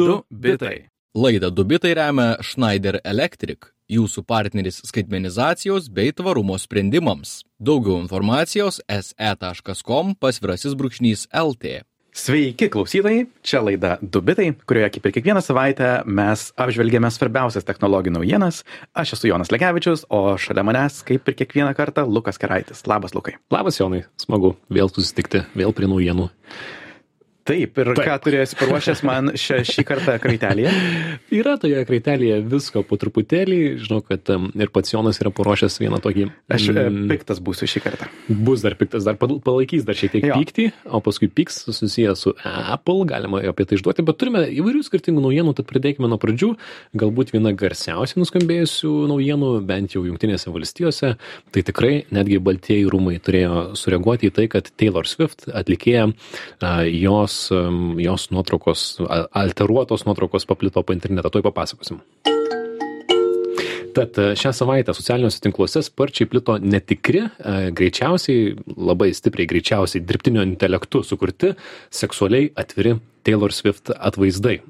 Du bitai. Laidą Dubitai remia Schneider Electric, jūsų partneris skaitmenizacijos bei tvarumo sprendimams. Daugiau informacijos se.com pasvirasis brūkšnys LT. Sveiki klausytojai, čia laida Dubitai, kurioje kaip ir kiekvieną savaitę mes apžvelgėme svarbiausias technologijų naujienas. Aš esu Jonas Legevičius, o šalia manęs, kaip ir kiekvieną kartą, Lukas Keraitis. Labas, Lukai. Labas, Jonai. Smagu vėl susitikti, vėl prie naujienų. Taip, ir Taip. ką turėsi paruošęs man šią, šį kartą kraitelėje? Yra toje kraitelėje visko po truputėlį. Žinau, kad ir pats Jonas yra paruošęs vieną tokį. Aš mm, piktas būsiu šį kartą. Bus dar piktas, dar palaikys dar šiek tiek jo. pyktį, o paskui pyks susijęs su Apple, galima apie tai išduoti, bet turime įvairių skirtingų naujienų, tad pradėkime nuo pradžių. Galbūt viena garsiausiai nuskambėjusių naujienų, bent jau Junktinėse valstijose, tai tikrai netgi Baltieji rūmai turėjo sureaguoti į tai, kad Taylor Swift atlikėja jos jos, jos nuotraukos, alteruotos nuotraukos paplito po internetą. Tuoj papasakosim. Tad e, šią savaitę socialiniuose tinkluose sparčiai plito netikri, e, greičiausiai, labai stipriai greičiausiai dirbtinio intelektu sukurti seksualiai atviri Taylor Swift atvaizdai.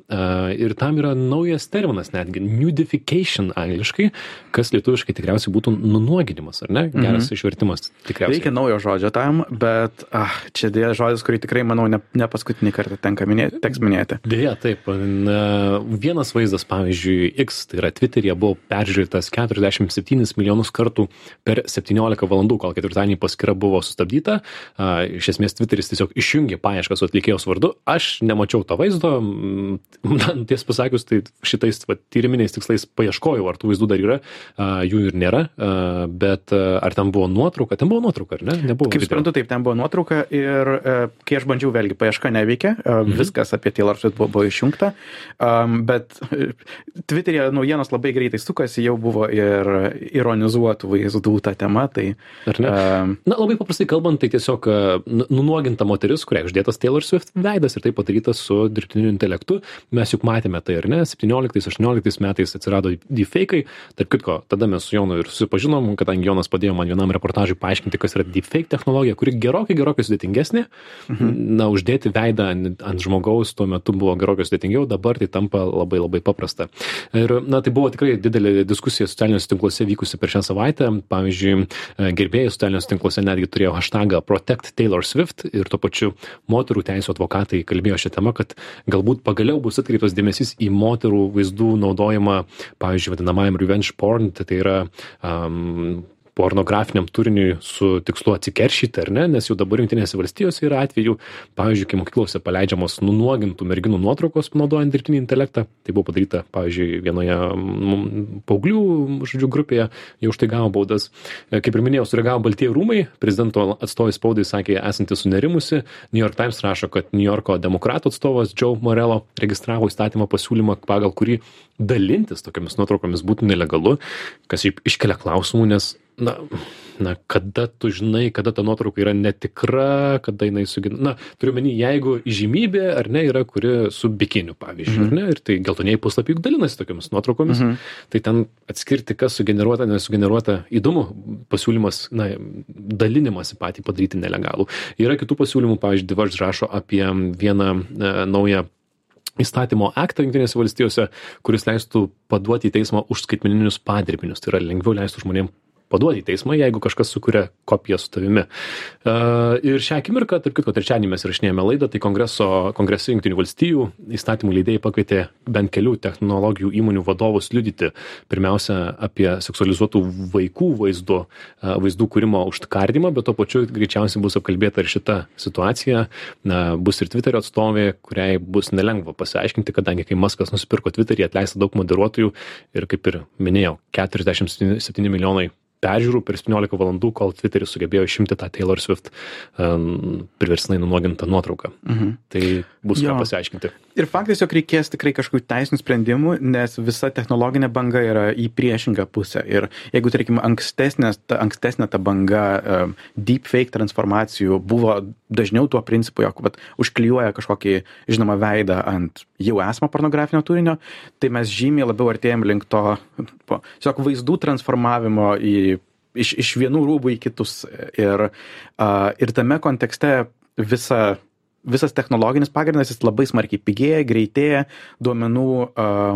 Ir tam yra naujas terminas netgi, nudification angliškai, kas lietuviškai tikriausiai būtų nunuoginimas, ar ne? Geras mhm. išvertimas tikriausiai. Reikia naujo žodžio tam, bet ah, čia dėja žodis, kurį tikrai, manau, ne, ne paskutinį kartą tenka minėti, teks minėti. Dėja, taip. Vienas vaizdas, pavyzdžiui, X, tai yra Twitter'e, buvo peržiūrėtas 47 milijonus kartų per 17 valandų, kol ketvirtadienį paskyra buvo sustabdyta. Iš esmės, Twitter'is tiesiog išjungė paiešką su atlikėjos vardu. Aš nemanau, nemačiau to vaizdo, na, ties pasakius, tai šitais va, tyriminiais tikslais paieškojau, ar tų vaizdų dar yra, a, jų ir nėra, a, bet ar ten buvo nuotrauka, ten buvo nuotrauka, ar ne? Nebuvo. Kaip suprantu, taip, ten buvo nuotrauka ir e, kai aš bandžiau, vėlgi, paieška neveikia, a, mhm. viskas apie Taylor Swift buvo, buvo išjungta, bet e, Twitter'e naujienos labai greitai sukasi, jau buvo ir ironizuotų vaizdų tą temą, tai... Ar ne? A, na, labai paprastai kalbant, tai tiesiog nunuoginta moteris, kuriai uždėtas Taylor Swift veidas ir tai padaryta padarytas su dirbtiniu intelektu. Mes juk matėme tai, ar ne? 17-18 metais atsirado deepfake'ai. Tarp kitko, tada mes su Jonu ir susipažinom, kadangi Jonas padėjo man vienam reportažui paaiškinti, kas yra deepfake technologija, kuri gerokai, gerokai sudėtingesnė. Mhm. Na, uždėti veidą ant, ant žmogaus tuo metu buvo gerokai sudėtingiau, dabar tai tampa labai labai paprasta. Ir, na, tai buvo tikrai didelė diskusija socialiniuose tinkluose vykusi per šią savaitę. Pavyzdžiui, gerbėjai socialiniuose tinkluose netgi turėjo hashtagą Protect Taylor Swift ir tuo pačiu moterų teisų advokatai kalbėjo šią temą tema kad galbūt pagaliau bus atkreiptas dėmesys į moterų vaizdų naudojimą pavyzdžiui vadinamajam revenge porn tai tai yra am pornografiniam turiniui su tikslu atsikeršyti ar ne? Nes jau dabar jungtinėse valstijose yra atvejų pavyzdžiui kai mokyklose paleidžiamos nunuogintų merginų nuotraukos naudojant dirbtinį intelektą. Tai buvo padaryta pavyzdžiui vienoje paauglių žodžiu grupėje jie už tai gavo baudas. Kaip ir minėjau sureagavo baltieji rūmai prezidento atstovai spaudai sakė esanti sunerimusi. New york times rašo kad niujorko demokratų atstovas džou morelo registravo įstatymo pasiūlymą pagal kurį dalintis tokiomis nuotraukomis būtų nelegalu kas šiaip iškelia klausimų nes na na kada tu žinai kada ta nuotrauka yra netikra kada jinai sugin na turiu omeny jeigu įžymybė ar ne yra kuri su bikiniu pavyzdžiui ar ne ir tai geltonieji puslapiai juk dalinasi tokiomis nuotraukomis tai ten atskirti kas sugeneruota nesugeneruota įdomu pasiūlymas na dalinimąsi patį padaryti nelegalų. Yra kitų pasiūlymų pavyzdžiui verge rašo apie vieną e, naują įstatymo aktą jungtinėse valstijose kuris leistų paduoti į teismą už skaitmeninius padirbinius tai yra lengviau leistų žmonėm paduoti į teismą, jeigu kažkas sukuria kopiją su tavimi. Uh, ir šią akimirką, tarp kitko, trečiadienį mes rašinėjome laidą, tai kongreso, kongreso jungtinių valstijų įstatymų leidėjai pakvietė bent kelių technologijų įmonių vadovus liudyti pirmiausia apie seksualizuotų vaikų vaizdų, uh, vaizdų kūrimo užtkardimą, bet to pačiu greičiausiai bus apkalbėta ir šita situacija. Bus ir Twitterio atstovė, kuriai bus nelengva pasiaiškinti, kadangi kai Maskas nusipirko Twitterį, atleista daug moderuotojų ir kaip ir minėjau, 47 milijonai peržiūrų per 17 valandų, kol Twitteris sugebėjo išimti tą Taylor Swift um, priversnai nunuogintą nuotrauką. Mhm. Tai bus jo. ką pasiaiškinti. Ir faktas, jog reikės tikrai kažkokių teisinių sprendimų, nes visa technologinė banga yra į priešingą pusę. Ir jeigu, tarkim, ankstesnė ta, ankstesnė ta banga um, deepfake transformacijų buvo dažniau tuo principu, jog vat, užklijuoja kažkokį žinomą veidą ant jau esamo pornografinio turinio, tai mes žymiai labiau artėjom link to, po, tiesiog vaizdų transformavimo į iš, iš vienų rūbų į kitus. Ir, ir tame kontekste visa visas technologinis pagrindas jis labai smarkiai pigėja greitėja duomenų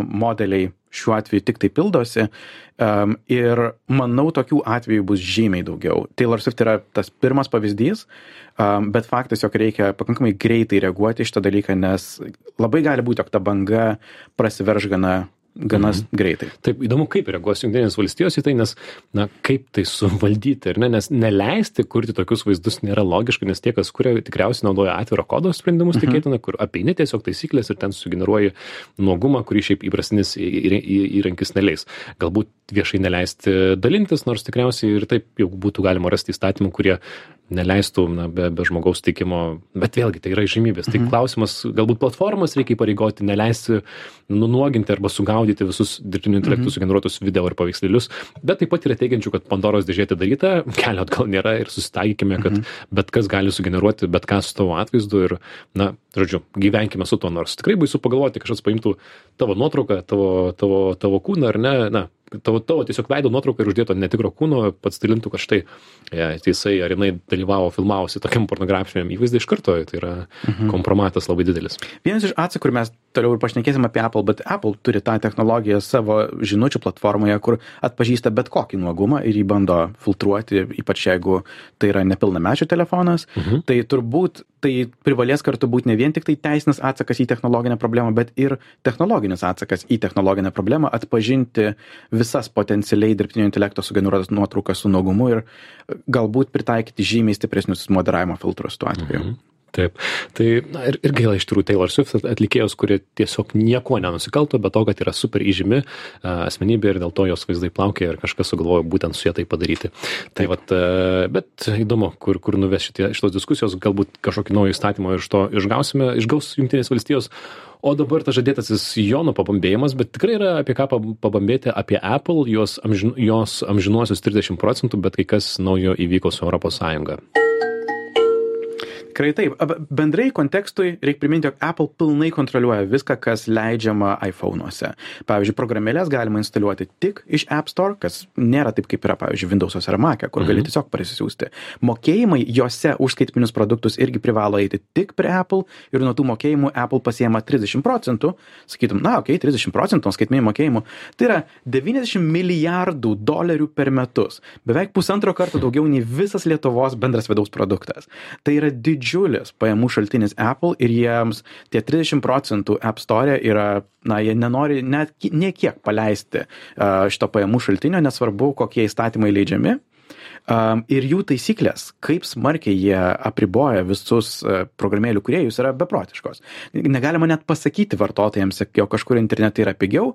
modeliai šiuo atveju tiktai pildosi am ir manau tokių atvejų bus žymiai daugiau taylor swift yra tas pirmas pavyzdys am bet faktas jog reikia pakankamai greitai reaguoti į šitą dalyką nes labai gali būt jog ta banga prasiverš gana gana Mhm. greitai Taip, įdomu, kaip reaguos Junktinės valstijos į tai, nes, na, kaip tai suvaldyti, ar ne, nes neleisti kurti tokius vaizdus nėra logiška, nes tie, kas kuria, tikriausiai naudoja atviro kodo sprendimus, Mhm. tikėtina, kur apeini tiesiog taisyklės ir ten sugeneruoji nuogumą, kurį šiaip įprastinis įrankis neleis. Galbūt viešai neleisti dalintis, nors tikriausiai ir taip jau būtų galima rasti įstatymų, kurie neleistų na, be, be žmogaus teikimo, bet vėlgi tai yra žymybės. Tai klausimas, galbūt platformas reikia įpareigoti, neleisti nunuoginti arba sugaudyti visus dirbtinių intelektų sugeneruotus video ir paveikslėlius, bet taip pat yra teigiančių, kad Pandoros dėžė atidaryta, kelio atgal nėra ir susitaikykime, kad bet kas gali sugeneruoti bet ką su tavo atvaizdu ir, na, žodžiu, gyvenkime su tuo, nors tikrai baisu pagalvoti, kažkas paimtų tavo nuotrauką, tavo, tavo, tavo kūną ar ne, na, tavo, tavo tiesiog veido nuotrauką ir uždėto netikro kūno, pats dalintų, kad štai ja, jisai ar jinai dalyvavo, filmavosi tokiam pornografiniam įvaizdai iš karto, tai yra kompromatas labai didelis. Vienas iš atsakų, ir mes toliau ir pašnekėsim apie Apple, bet Apple turi tą technologiją savo žinučių platformoje, kur atpažįsta bet kokį nuogumą ir jį bando filtruoti, ypač jeigu tai yra nepilnamečio telefonas. Mhm. Tai turbūt tai privalės kartu būti ne vien tik tai teisinis atsakas į technologinę problemą, bet ir technologinis atsakas į technologinę problemą, atpažinti visas potencialiai dirbtinio intelekto sugeneruotas nuotraukas su nuogumu ir galbūt pritaikyti žymiai stipresnius moderavimo filtrus tuo atveju. Mhm. Taip. Tai na, ir, ir gaila iš tikrųjų Taylor Swift atlikėjos, kurie tiesiog nieko nenusikalto, bet to, kad yra super įžymi asmenybė ir dėl to jos vaizdai plaukia ir kažkas sugalvojo būtent su ja tai padaryti. Tai vat, bet įdomu, kur, kur nuves šitie, šitos diskusijos, galbūt kažkokį naują įstatymą iš to išgausime, išgaus Junktinės valstijos. O dabar tas žadėtasis Jono pabambėjimas, bet tikrai yra apie ką pabambėti apie Apple, jos, amžin, jos amžinuosius 30 procentų, bet kai kas naujo įvyko su Sąjunga. Tikrai taip. Bendrai kontekstui reikia priminti, jog Apple pilnai kontroliuoja viską, kas leidžiama iPhone'uose. Pavyzdžiui, programėlės galima instaliuoti tik iš App Store, kas nėra taip, kaip yra, pavyzdžiui, Windows'ose ar Mac'e, kur gali tiesiog parsisiųsti. Mokėjimai juose už skaitminius produktus irgi privalo eiti tik prie Apple ir nuo tų mokėjimų Apple pasiema 30 procentų. Sakytum, na, okei, okay, 30 procentų nuo skaitmeninių mokėjimų. Tai yra 90 milijardų dolerių per metus. Beveik pusantro karto daugiau nei visas Lietuvos bendras vidaus produktas. Tai yra didžiulis didžiulis pajamų šaltinis Apple ir jiems tie 30 procentų App Store yra, na, jie nenori net niekiek paleisti šito pajamų šaltinio, nesvarbu, kokie įstatymai leidžiami. Um, ir jų taisyklės, kaip smarkiai jie apriboja visus uh, programėlių kuriejus, yra beprotiškos. Negalima net pasakyti vartotojams, jog kažkur internete yra pigiau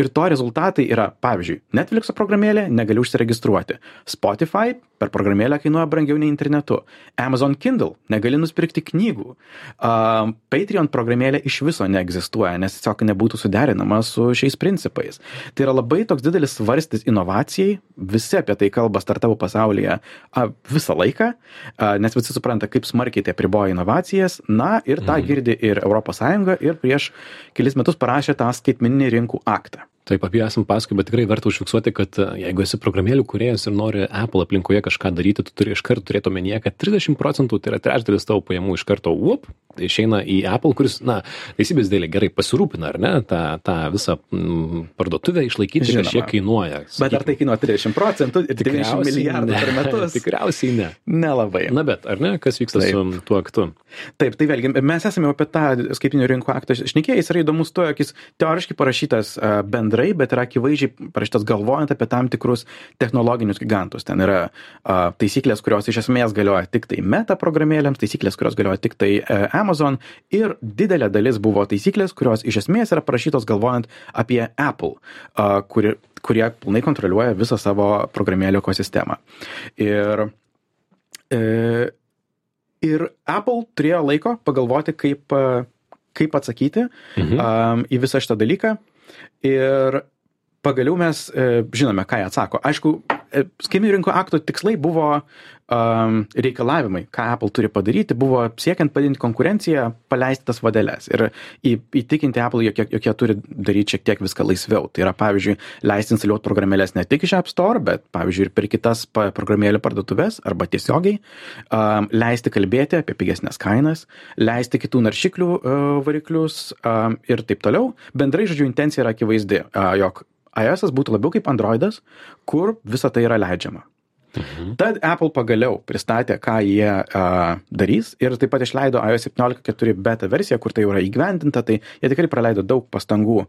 ir to rezultatai yra, pavyzdžiui, Netflixo programėlė negali užsiregistruoti, Spotify per programėlę kainuoja brangiau nei internetu, Amazon Kindle negali nusipirkti knygų, um, Patreon programėlė iš viso neegzistuoja, nes tiesiog nebūtų suderinama su šiais principais. Tai yra labai toks didelis svarstis inovacijai, visi apie tai kalba startupų pasaulyje pasaulyje a, visą laiką, a, nes visi supranta, kaip smarkiai tai apriboja inovacijas. Na ir tą Mhm. girdi ir ES ir prieš kelis metus parašė tą skaitmeninį rinkų aktą. Taip, apie ją esam paskui, bet tikrai verta užfiksuoti, kad e, jeigu esi programėlių kuriejas ir nori Apple aplinkoje kažką daryti, tu turi iš karto turėti omenyje, kad 30 procentų, tai yra trečdalis tavo pajamų iš karto, up, išeina į Apple, kuris, na, teisybės dėlė gerai pasirūpina, ar ne, tą, tą visą mm, parduotuvę išlaikyti Žinoma. kažkiek kainuoja. Bet ar tai kainuoja 30 procentų ir 90 milijardų per metus? Tikriausiai ne. Nelabai. Na bet, ar ne, kas vyksta Taip. su tuo aktu? Taip, tai vėlgi, mes esame apie tą skaitinių rinkų aktą šnekėję, jis yra įdomus tuo, jog jis teoriškai parašytas a, bendrai, bet yra akivaizdžiai parašytas galvojant apie tam tikrus technologinius gigantus. Ten yra a, taisyklės, kurios iš esmės galioja tik tai meta programėlėms, taisyklės, kurios galioja tik tai e, Amazon ir didelė dalis buvo taisyklės, kurios iš esmės yra parašytos galvojant apie Apple, a, kuri, kurie pilnai kontroliuoja visą savo programėlių ekosistemą. Ir e, Ir Apple turėjo laiko pagalvoti, kaip, kaip atsakyti Mhm. um, į visą šitą dalyką. Ir pagaliau mes e, žinome, ką jie atsako. Aišku, skaitmeninių rinkų akto tikslai buvo um, reikalavimai, ką Apple turi padaryti, buvo siekiant padidinti konkurenciją, paleisti tas vadeles ir įtikinti Apple, jog, jog jie turi daryti šiek tiek viską laisviau. Tai yra, pavyzdžiui, leisti instaliuoti programėlės ne tik iš App Store, bet, pavyzdžiui, ir per kitas programėlių parduotuvės arba tiesiogiai, um, leisti kalbėti apie pigesnės kainas, leisti kitų naršyklių uh, variklius um, ir taip toliau. Bendrai, žodžiu, intencija yra akivaizdi, uh, jog iOS būtų labiau kaip Androidas, kur visa tai yra leidžiama. Mhm. Tad Apple pagaliau pristatė, ką jie uh, darys ir taip pat išleido iOS 17.4 beta versiją, kur tai yra įgyvendinta, tai jie tikrai praleido daug pastangų.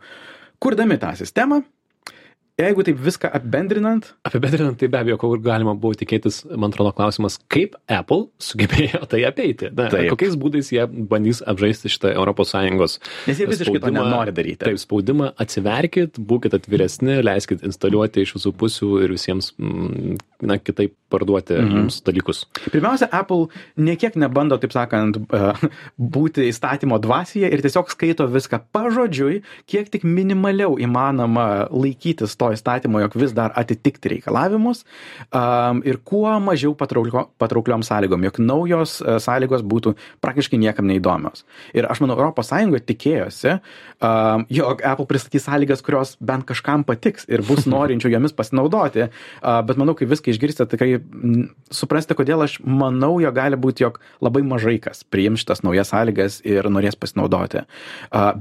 Kurdami tą sistemą, jeigu taip viską apibendrinant. Apibendrinant, tai be abejo, kur galima buvo tikėtis, man atrodo, klausimas, kaip Apple sugebėjo tai apeiti. Na, taip. kokiais būdais jie bandys apžaisti šitą ES. Nes jie visiškai to nenori daryti. Taip, spaudimą atsiverkit, būkite atviresni, leiskit instaliuoti iš visų pusių ir visiems, mm, na, kitaip parduoti mhm. jums dalykus. Pirmiausia, Apple niekiek nebando, taip sakant, būti įstatymo dvasyje ir tiesiog skaito viską pažodžiui, kiek tik minimaliau įmanoma laikytis to įstatymo, jog vis dar atitikti reikalavimus um, ir kuo mažiau patrauklio, patraukliom sąlygom, jog naujos uh, sąlygos būtų praktiškai niekam neįdomios. Ir aš manau, ES tikėjosi, um, jog Apple pristatys sąlygas, kurios bent kažkam patiks ir bus norinčių jomis pasinaudoti, uh, bet manau, kai viską išgirsite, tikrai suprasite, kodėl aš manau, jog gali būti, jog labai mažai kas priims šitas naujas sąlygas ir norės pasinaudoti.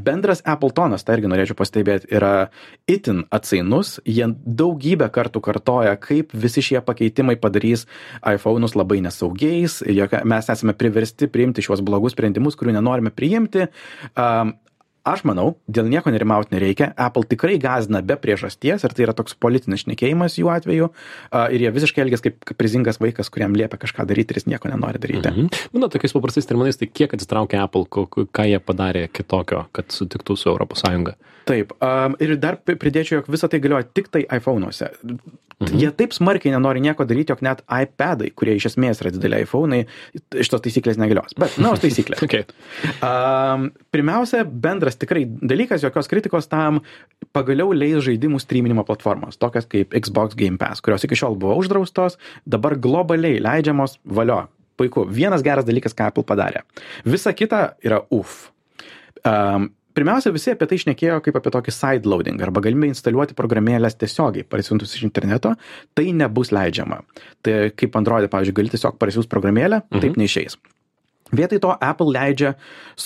Bendras Apple tonas, tai irgi norėčiau pastebėti, yra itin atsainus, jie daugybę kartų kartoja, kaip visi šie pakeitimai padarys iPhone'us labai nesaugiais, mes esame priversti priimti šiuos blogus sprendimus, kurių nenorime priimti. Um, aš manau, dėl nieko nerimauti nereikia. Apple tikrai gazina be priežasties ir tai yra toks politinis šnekėjimas jų atveju. Uh, ir jie visiškai elgės kaip kaprizingas vaikas, kuriam liepia kažką daryti ir jis nieko nenori daryti. Mhm. Na, tokiais paprastais terminais, tai kiek atsitraukia Apple, ką jie padarė kitokio, kad sutiktų su ES? Taip. Um, ir dar pridėčiau, jog visą tai galioja tik tai iPhone'uose. Mhm. Jie taip smarkiai nenori nieko daryti, jog net iPadai, kurie iš esmės yra dideliai iPhone'ai, iš tos taisyklės negalios. Bet, na, taisyklės. okay. um, pirmiausia, bendras tikrai dalykas, jokios kritikos tam pagaliau leis žaidimų streaminimo platformos, tokias kaip Xbox Game Pass, kurios iki šiol buvo uždraustos, dabar globaliai leidžiamos valio. Puiku. Vienas geras dalykas, ką Apple padarė. Visa kita yra UF. Um, pirmiausia visi apie tai šnekėjo kaip apie tokį sideloading arba galimybę instaliuoti programėles tiesiogiai parsiuntus iš interneto tai nebus leidžiama tai kaip androide pavyzdžiui gali tiesiog parsiųst programėlę mhm. taip neišeis vietoj to apple leidžia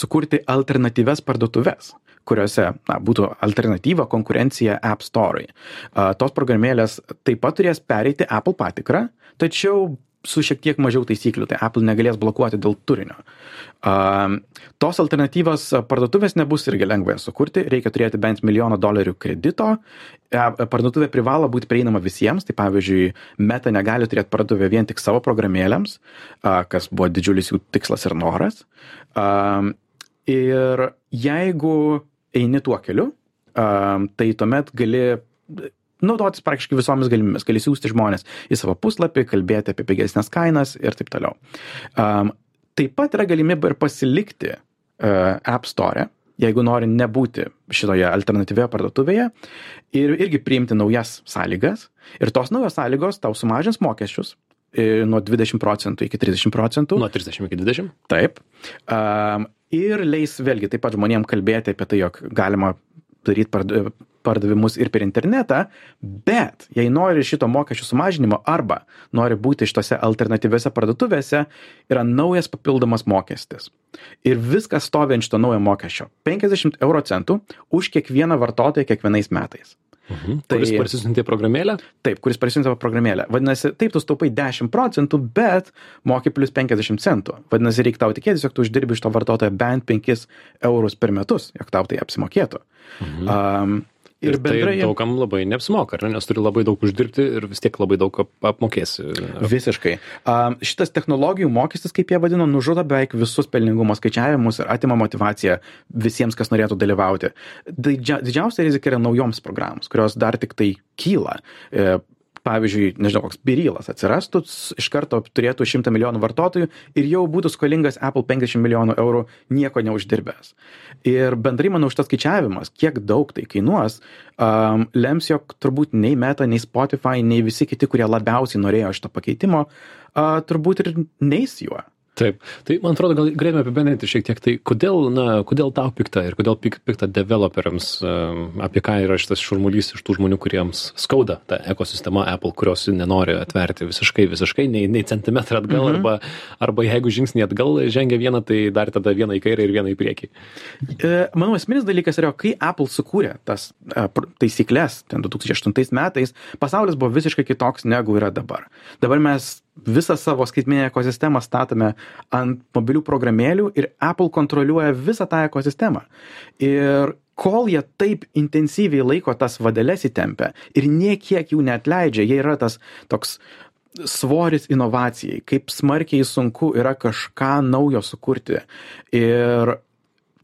sukurti alternatyvias parduotuves kuriuose na, būtų alternatyva konkurencija App Store'ui. Tos programėlės taip pat turės pereiti Apple patikrą, tačiau su šiek tiek mažiau taisyklių, tai Apple negalės blokuoti dėl turinio. Uh, tos alternatyvos parduotuvės nebus irgi lengva sukurti, reikia turėti bent milijono dolerių kredito, uh, parduotuvė privalo būti prieinama visiems, tai pavyzdžiui, Meta negali turėti parduotuvę vien tik savo programėlėms, uh, kas buvo didžiulis jų tikslas ir noras. Uh, ir jeigu eini tuo keliu, uh, tai tuomet gali naudotis praktiškai visomis galimybėmis. Gali siūsti žmonės į savo puslapį, kalbėti apie pigesnės kainas ir taip toliau. Um, taip pat yra galimybė ir pasilikti uh, App Store, jeigu nori nebūti šitoje alternatyvioje parduotuvėje ir irgi priimti naujas sąlygas. Ir tos naujos sąlygos tau sumažins mokesčius e, nuo 20 procentų iki 30 procentų. Nuo 30 iki 20? Taip. Um, ir leis vėlgi taip pat žmonėm kalbėti apie tai, jog galima daryti pardavimus ir per internetą, bet jei nori šito mokesčių sumažinimo arba nori būti šitose alternatyviose parduotuvėse, yra naujas papildomas mokestis. Ir viskas stovi ant šito naujo mokesčio - 50 euro centų už kiekvieną vartotoją kiekvienais metais. Mhm. Tai, kuris parsisiuntė programėlę? Taip, kuris parsisiuntė programėlę. Vadinasi, taip, tu taupai 10 procentų, bet moki plus 50 centų. Vadinasi, reikia tau tikėtis, jog tu uždirbi iš to vartotojo bent 5 eurus per metus, jog tau tai apsimokėtų. Mhm. Um, Ir, ir bendrai. Tai daugam labai neapsimoka, ne? nes turi labai daug uždirbti ir vis tiek labai daug ap apmokėsi. Visiškai. Um, šitas technologijų mokestis, kaip jie vadino, nužudo beveik visus pelningumo skaičiavimus ir atima motivaciją visiems, kas norėtų dalyvauti. Didžia, didžiausia rizika yra naujoms programoms, kurios dar tik tai kyla. E, pavyzdžiui, nežinau, koks Birylas atsirastų, iš karto turėtų 100 milijonų vartotojų ir jau būtų skolingas Apple 50 milijonų eurų nieko neuždirbęs. Ir bendrai, manau, šitas skaičiavimas, kiek daug tai kainuos, um, lems, jog turbūt nei Meta, nei Spotify, nei visi kiti, kurie labiausiai norėjo šito pakeitimo, uh, turbūt ir neis juo. Taip, tai man atrodo, gal galėtume apibendrinti šiek tiek, tai kodėl, na, kodėl tau pikta ir kodėl pik, pikta developeriams, um, apie ką yra šitas šurmulys iš tų žmonių, kuriems skauda ta ekosistema Apple, kurios nenori atverti visiškai, visiškai, nei, nei centimetrą atgal, mhm. arba, arba jeigu žingsnį atgal žengia vieną, tai dar tada vieną į kairę ir vieną į priekį. E, Manau, esminis dalykas yra, kai Apple sukūrė tas e, taisyklės, ten 2008 metais, pasaulis buvo visiškai kitoks negu yra dabar. Dabar mes visą savo skaitminę ekosistemą statome ant mobilių programėlių ir Apple kontroliuoja visą tą ekosistemą. Ir kol jie taip intensyviai laiko tas vadeles įtempę ir niekiek jų neatleidžia, jie yra tas toks svoris inovacijai, kaip smarkiai sunku yra kažką naujo sukurti. Ir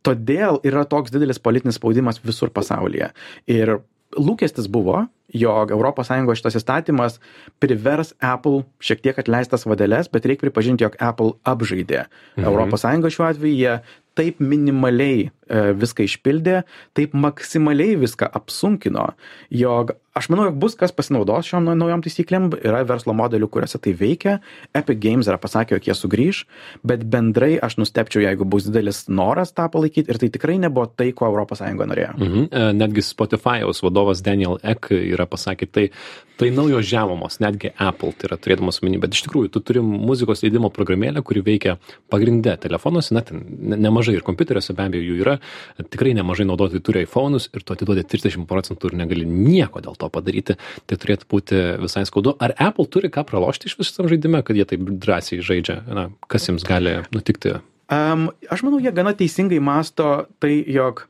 todėl yra toks didelis politinis spaudimas visur pasaulyje. Ir lūkestis buvo, jog ES šitas įstatymas privers Apple šiek tiek atleistas vadeles, bet reikia pripažinti, jog Apple apžaidė. Mhm. ES šiuo atveju jie taip minimaliai e, viską išpildė, taip maksimaliai viską apsunkino, jog aš manau, jog bus kas pasinaudos šiom nau- naujom taisyklėm, yra verslo modelių, kuriuose tai veikia, Epic Games yra pasakę, jog jie sugrįž, bet bendrai aš nustepčiau, jeigu bus didelis noras tą palaikyti. Ir tai tikrai nebuvo tai, ko ES norėjo. Mhm. E, Netgi Spotify'aus vadovas Daniel Ek yra pasakė, tai, tai naujos žemumos, netgi Apple tai yra turėdamas omeny, bet iš tikrųjų tu turi muzikos leidimo programėlę, kuri veikia pagrindė telefonuose, net ne- nemažai ir kompiuteriuose be abejo jų yra, tikrai nemažai naudotojų turi iPhone'us ir tu atiduodi 30 procentų ir negali nieko dėl to padaryti, tai turėtų būti visai skaudu. Ar Apple turi ką pralošti iš visam žaidime, kad jie taip drąsiai žaidžia, na, kas jiems gali nutikti? Um, aš manau, jie gana teisingai masto tai, jog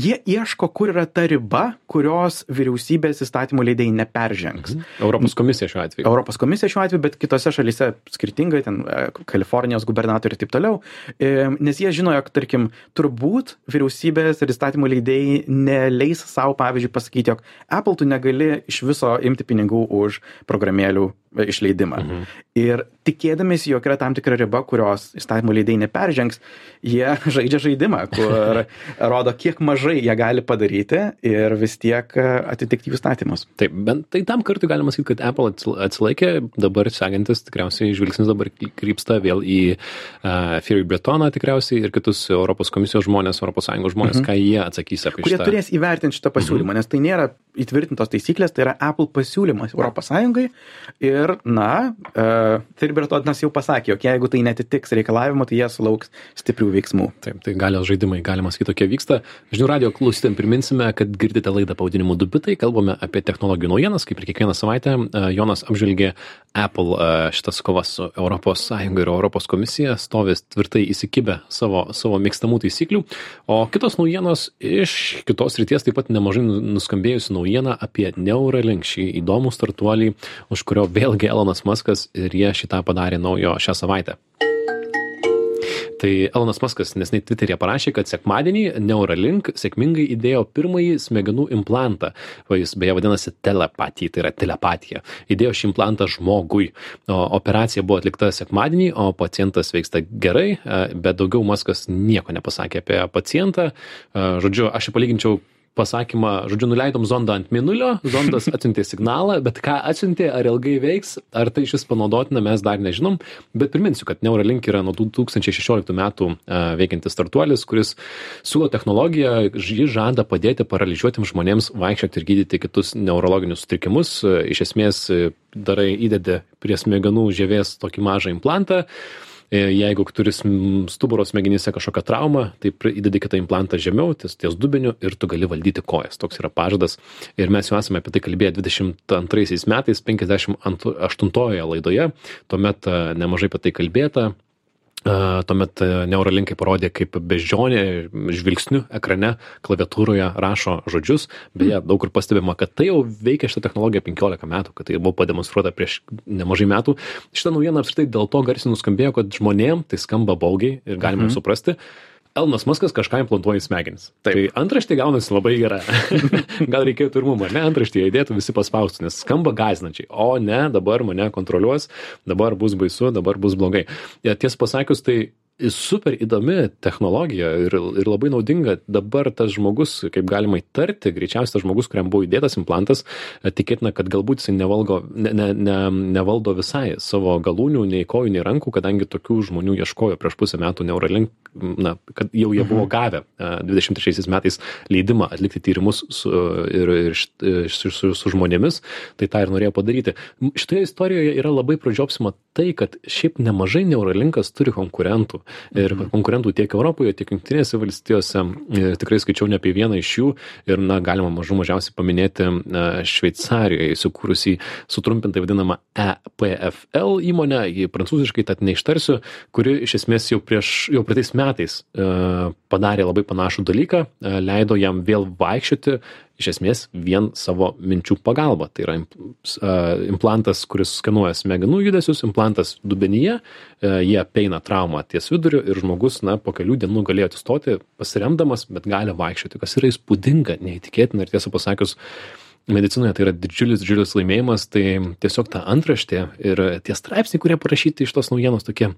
jie ieško, kur yra ta riba, kurios vyriausybės įstatymų leidėjai neperžengs. Mhm. Europos komisija šiuo atveju. Europos komisija šiuo atveju, bet kitose šalyse skirtingai, ten e, Kalifornijos gubernatoriai ir taip toliau, E, nes jie žino, jog, tarkim, turbūt vyriausybės ir įstatymų leidėjai neleis savo, pavyzdžiui, pasakyti, jog Apple tu negali iš viso imti pinigų už programėlių išleidimą. Mhm. Ir tikėdamėsi, jog yra tam tikra riba, kurios įstatymų leidėjai neperžengs, jie žaidžia žaidimą, kur rodo, kiek mažai jie gali padaryti ir vis tiek e, atitikti jų statymus. Taip, bent tai tam kartui galima sakyti, kad Apple atsil- atsilaikė, dabar sekantis tikriausiai žvilgsnis dabar krypsta vėl į uh, Fury Bretoną tikriausiai ir kitus Europos komisijos žmonės, Sąjungos žmonės, mhm. ką jie atsakys apie kurie šitą. turės įvertinti šitą pasiūlymą, mhm. nes tai nėra įtvirtintos taisyklės, tai yra Apple pasiūlymas ES ir, na, uh, Thirbertonas jau pasakė, jog jeigu tai netitiks reikalavimo, tai jie sulauks stiprių veiksmų. Taip, tai galios žaidimai, galima sakyti, tokie vyksta. Žinių radio klausytėm priminsime, kad girdite laidą pavadinimu Dubitai, kalbame apie technologijų naujienas, kaip ir kiekvieną savaitę. E, Jonas apžvelgė Apple e, šitas kovas su ES ir Europos komisija, stovės tvirtai įsikibę savo, savo mėgstamų taisyklių. O kitos naujienos iš kitos ryties taip pat nemažai nu- nuskambėjusi naujiena apie Neuralink, šį įdomų startuolį, už kurio vėlgi Elonas Muskas ir jie šitą padarė naujo šią savaitę. Tai Elonas Muskas nesnei Twitter'e parašė, kad sekmadienį Neuralink sėkmingai įdėjo pirmąjį smegenų implantą. O jis beje vadinasi telepatija, tai yra telepatija. Įdėjo šį implantą žmogui. O operacija buvo atlikta sekmadienį, o pacientas veiksta gerai, e, bet daugiau Muskas nieko nepasakė apie pacientą. E, Žodžiu, aš jį palyginčiau pasakymą, žodžiu, nuleidom zondą ant minulio, zondas atsiuntė signalą, bet ką atsiuntė, ar ilgai veiks, ar tai šis panaudotina, mes dar nežinom. Bet priminsiu, kad Neuralink yra nuo 2016 metų e, veikiantis startuolis, kuris siūlo technologiją, ji žada padėti paralyžiuotiems žmonėms vaikščioti ir gydyti kitus neurologinius sutrikimus. E, Iš esmės e, darai įdedi prie smegenų žievės tokį mažą implantą. E, Jeigu turi stuburo smegenyse kažkokią traumą, tai įdedi kitą implantą žemiau, ties, ties dubeniu ir tu gali valdyti kojas. Toks yra pažadas. Ir mes jau esame apie tai kalbėję 22 metais, 58 laidoje. Tuomet e, nemažai apie tai kalbėta. E, Tuomet e, Neuralinkai parodė, kaip beždžionė žvilgsniu ekrane klaviatūroje rašo žodžius. Beje, daug kur pastebima, kad tai jau veikia šitą technologiją 15 metų, kad tai buvo pademonstruota prieš nemažai metų. Šitą naujieną apskritai dėl to garsiai nuskambėjo, kad žmonėm tai skamba baugiai ir galima mhm. suprasti. Elnas Muskas kažką implantuoja į smegenis. Taip. Tai antraštė gaunasi labai gera. Gal reikėtų ir mum, ar ne, antraštėje įdėtų visi paspaustų, nes skamba gazinančiai. O ne, dabar mane kontroliuos, dabar bus baisu, dabar bus blogai. Ja, tiesą pasakius, tai super įdomi technologija ir, ir labai naudinga. Dabar tas žmogus, kaip galima įtarti, greičiausiai tas žmogus, kuriam buvo įdėtas implantas, tikėtina, kad galbūt jis nevalgo, ne, ne, ne, nevaldo visai savo galūnių, nei kojų, nei rankų, kadangi tokių žmonių ieškojo prieš pusę metų Neuralink, na, kad jau jie buvo gavę 23 metais leidimą atlikti tyrimus su, ir, ir su, su, su žmonėmis, tai tą ir norėjo padaryti. Šitoje istorijoje yra labai pradžiopsima tai, kad šiaip nemažai Neuralinkas turi konkurentų ir Mhm. konkurentų tiek Europoje, tiek Junktinėse valstijose. Tikrai skaičiau ne apie vieną iš jų ir, na, galima mažų mažiausiai paminėti Šveicarijoje įsikūrusi sutrumpintai vadinamą EPFL įmonę, jį prancūziškai tad neištarsiu, kuri iš esmės jau prieš, jau praeitais metais e, padarė labai panašų dalyką, e, leido jam vėl vaikščioti iš esmės vien savo minčių pagalba. Tai yra implantas, kuris skenuoja smegenų judesius, implantas dubenyje, e, jie apeina traumą ties viduriu ir žmogus, na, po kelių dienų galėjo atsistoti pasiremdamas, bet gali vaikščioti, kas yra įspūdinga, neįtikėtina ir tiesą pasakius, medicinoje tai yra didžiulis, didžiulis laimėjimas, tai tiesiog ta antraštė ir tie straipsniai, kurie parašyti iš tos naujienos tokie,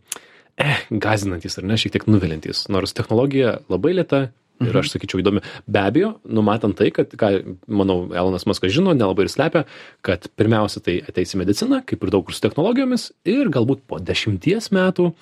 eh, gazinantis ar ne, šiek tiek nuvilintis. Nors technologija labai lėta ir aš sakyčiau įdomi. Be abejo, numatant tai, kad, ką, manau, Elonas Maskas žino, nelabai ir slepia, kad pirmiausia tai ateis į mediciną, kaip ir daug kur su technologijomis, ir galbūt po dešimties metų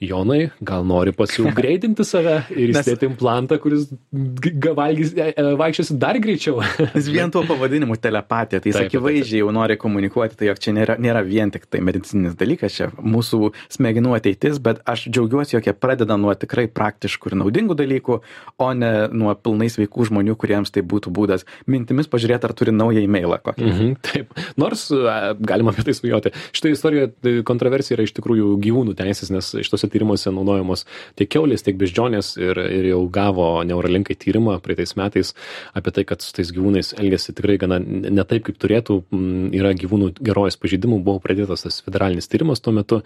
Jonai, gal nori pasiugreidinti save ir įsidėti implantą, kuris valgys, e, e, vaikščiosi dar greičiau. Jis vien tuo pavadinimu telepatija, tai jis Taip, akivaizdžiai jau nori komunikuoti, tai jog čia nėra, nėra vien tik tai medicininis dalykas, čia mūsų smegenų ateitis, bet aš džiaugiuosi, jog jie pradeda nuo tikrai praktiškų ir naudingų dalykų, o ne nuo pilnai sveikų žmonių, kuriems tai būtų būdas mintimis pažiūrėti, ar turi naują e-mailą kokį. Mhm, taip. Nors e, galima apie tai svajoti. Šitoje istorijoje tai kontroversija yra iš tikrųjų gyvūnų teisės, nes šitose tyrimuose naudojamos tiek keulės, tiek beždžionės ir, ir jau gavo Neuralinkai tyrimą praeitais metais apie tai, kad su tais gyvūnais elgesi tikrai gana ne taip, kaip turėtų. Mm, Yra gyvūnų gerovės pažeidimų, buvo pradėtas tas federalinis tyrimas tuo metu.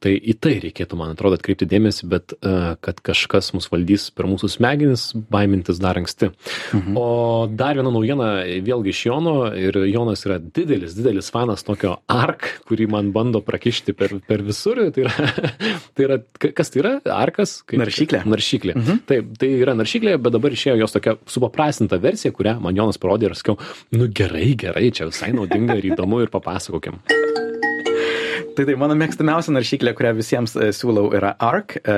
Tai į tai reikėtų, man atrodo, atkreipti dėmesį, bet e, kad kažkas mus valdys per mūsų smegenis, baimintis dar anksti. Mhm. O dar viena naujiena, vėlgi iš Jono, ir Jonas yra didelis, didelis fanas tokio ARK, kurį man bando prakišti per, per visur. Tai yra, tai yra, kas tai yra? ARKas? Kaip- Naršyklė. Naršyklė. Mhm. Taip, tai yra naršyklė, bet dabar išėjo jos tokia supaprastinta versija, kurią man Jonas parodė ir sakiau, nu gerai, gerai, čia visai naudinga ir įdomu ir papasakokim. Tai tai mano mėgstamiausia naršyklė, kurią visiems e, siūlau, yra ARC. E,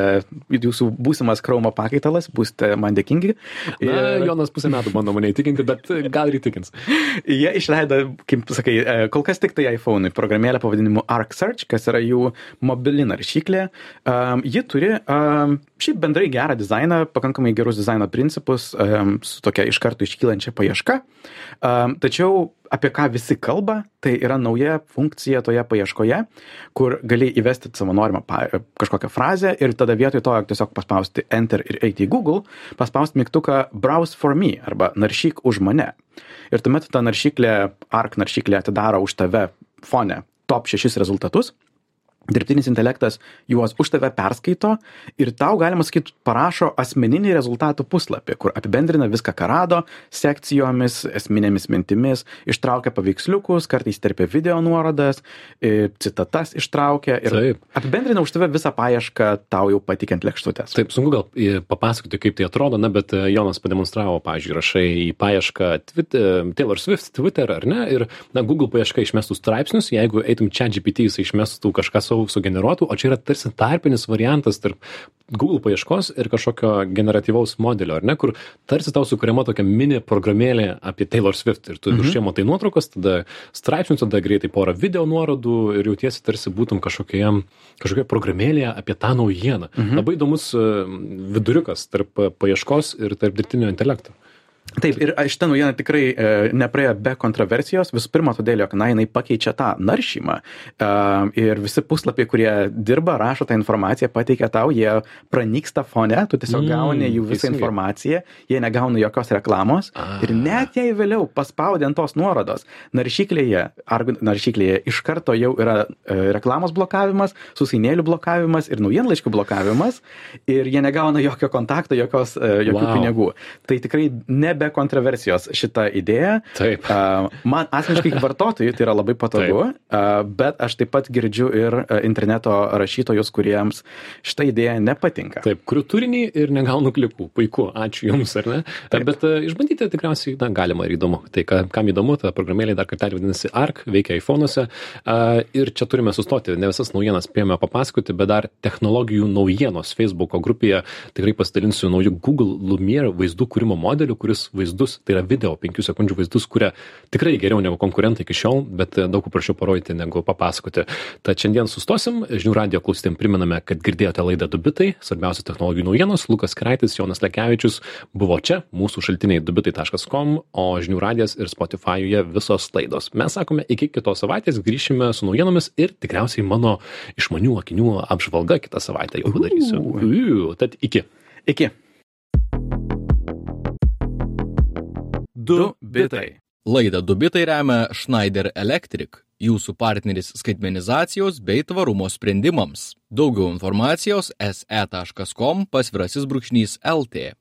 jūsų būsimas Chrome pakaitalas, būsite man dėkingi. Na, Ir- Jonas pusę metų bando mane įtikinti, bet gal ir įtikins. Jie išleido, kaip sakai, e, kol kas tik tai iPhone'ui programėlę pavadinimu Arc Search, kas yra jų mobili naršyklė. Ji turi šiaip bendrai gerą dizainą, pakankamai gerus dizaino principus, su tokia iš karto iškylančia paieška. Tačiau apie ką visi kalba, tai yra nauja funkcija toje paieškoje, kur gali įvesti savo norimą kažkokią frazę ir tada vietoj to tiesiog paspausti Enter ir eiti į Google, paspausti mygtuką Browse for me arba naršyk už mane. Ir tuomet ta naršyklė, ARC naršyklė atidaro už tave fone top 6 rezultatus. Dirbtinis intelektas juos už tave perskaito ir tau, galima sakyti, parašo asmeninį rezultatų puslapį, kur apibendrina viską, ką rado, sekcijomis, esminėmis mintimis, ištraukia paveiksliukus, kartais terpia video nuorodas, e, citatas ištraukia ir apibendrina už tave visą paiešką tau jau patikiant lėkštutės. Taip, sunku gal e, papasakoti, kaip tai atrodo, na, bet e, Jonas pademonstravo, pavyzdžiui, rašai į paiešką Twitter, Taylor Swift, Twitter ar ne, ir, na, Google paieška išmestų straipsnius, jeigu eitum čia GPT, jis išmestų kažką savo sugeneruotų, o čia yra tarsi tarpinis variantas tarp Google paieškos ir kažkokio generatyvaus modelio, ar ne, kur tarsi tau sukuriama tokia mini programėlė apie Taylor Swift ir tu mhm. viršė matai nuotraukas, tada straipsnius, tada greitai porą video nuorodų ir jautiesi tarsi būtum kažkokioje, kažkokioje programėlėje apie tą naujieną. Mhm. Labai įdomus e, viduriukas tarp paieškos ir tarp dirbtinio intelekto. Taip, ir a, šita naujiena tikrai e, nepraėjo be kontroversijos. Visų pirma, todėl, jog na, jinai pakeičia tą naršymą. E, ir visi puslapiai, kurie dirba, rašo tą informaciją, pateikia tau, jie pranyksta fone, tu tiesiog Mm, gauni jų visą teisingai. informaciją, jie negauna jokios reklamos. Ah. Ir net jei vėliau paspaudė ant tos nuorodos, naršyklėje, ar naršyklėje iš karto jau yra e, reklamos blokavimas, susainėlių blokavimas ir naujienlaiškių blokavimas, ir jie negauna jokio kontakto, jokios, e, jokių Wow. pinigų. Tai tikrai nebe kontroversijos šita idėja. Taip. Man asmeniškai vartotojui tai yra labai patogu, a, bet aš taip pat girdžiu ir interneto rašytojus, kuriems šita idėja nepatinka. Taip, kuriu turinį ir negaunu klikų. Puiku, ačiū Jums, ar ne? Taip. Bet išbandyti tikriausiai na, galima ir įdomu. Tai ka, kam įdomu, ta programėlė dar kartą vadinasi ARC, veikia iPhone'uose. Ir čia turime sustoti, ne visas naujienas spėjome papasakoti, bet dar technologijų naujienos Facebook'o grupėje tikrai pasidalinsiu naujų Google Lumiere vaizdų kūrimo modeliu, kuris vaizdus, tai yra video 5 sekundžių vaizdus, kuria tikrai geriau negu konkurentai iki šiol, bet e, daug paprasčiau parodyti negu papasakoti. Tad šiandien sustosim, žinių radio klausytėm priminame, kad girdėjote laidą Dubitai, svarbiausios technologijų naujienos, Lukas Kraitis, Jonas Lekevičius buvo čia, mūsų šaltiniai dubitai.com, o žinių radijas ir Spotify'uje visos laidos. Mes sakome, iki kitos savaitės grįšime su naujienomis ir tikriausiai mano išmanių akinių apžvalga kitą savaitę jau padarysiu. Tad iki. Iki. Du bitai. Laidą Dubitai remia Schneider Electric, jūsų partneris skaitmenizacijos bei tvarumo sprendimams. Daugiau informacijos se.com pasvirasis brūkšnys LT.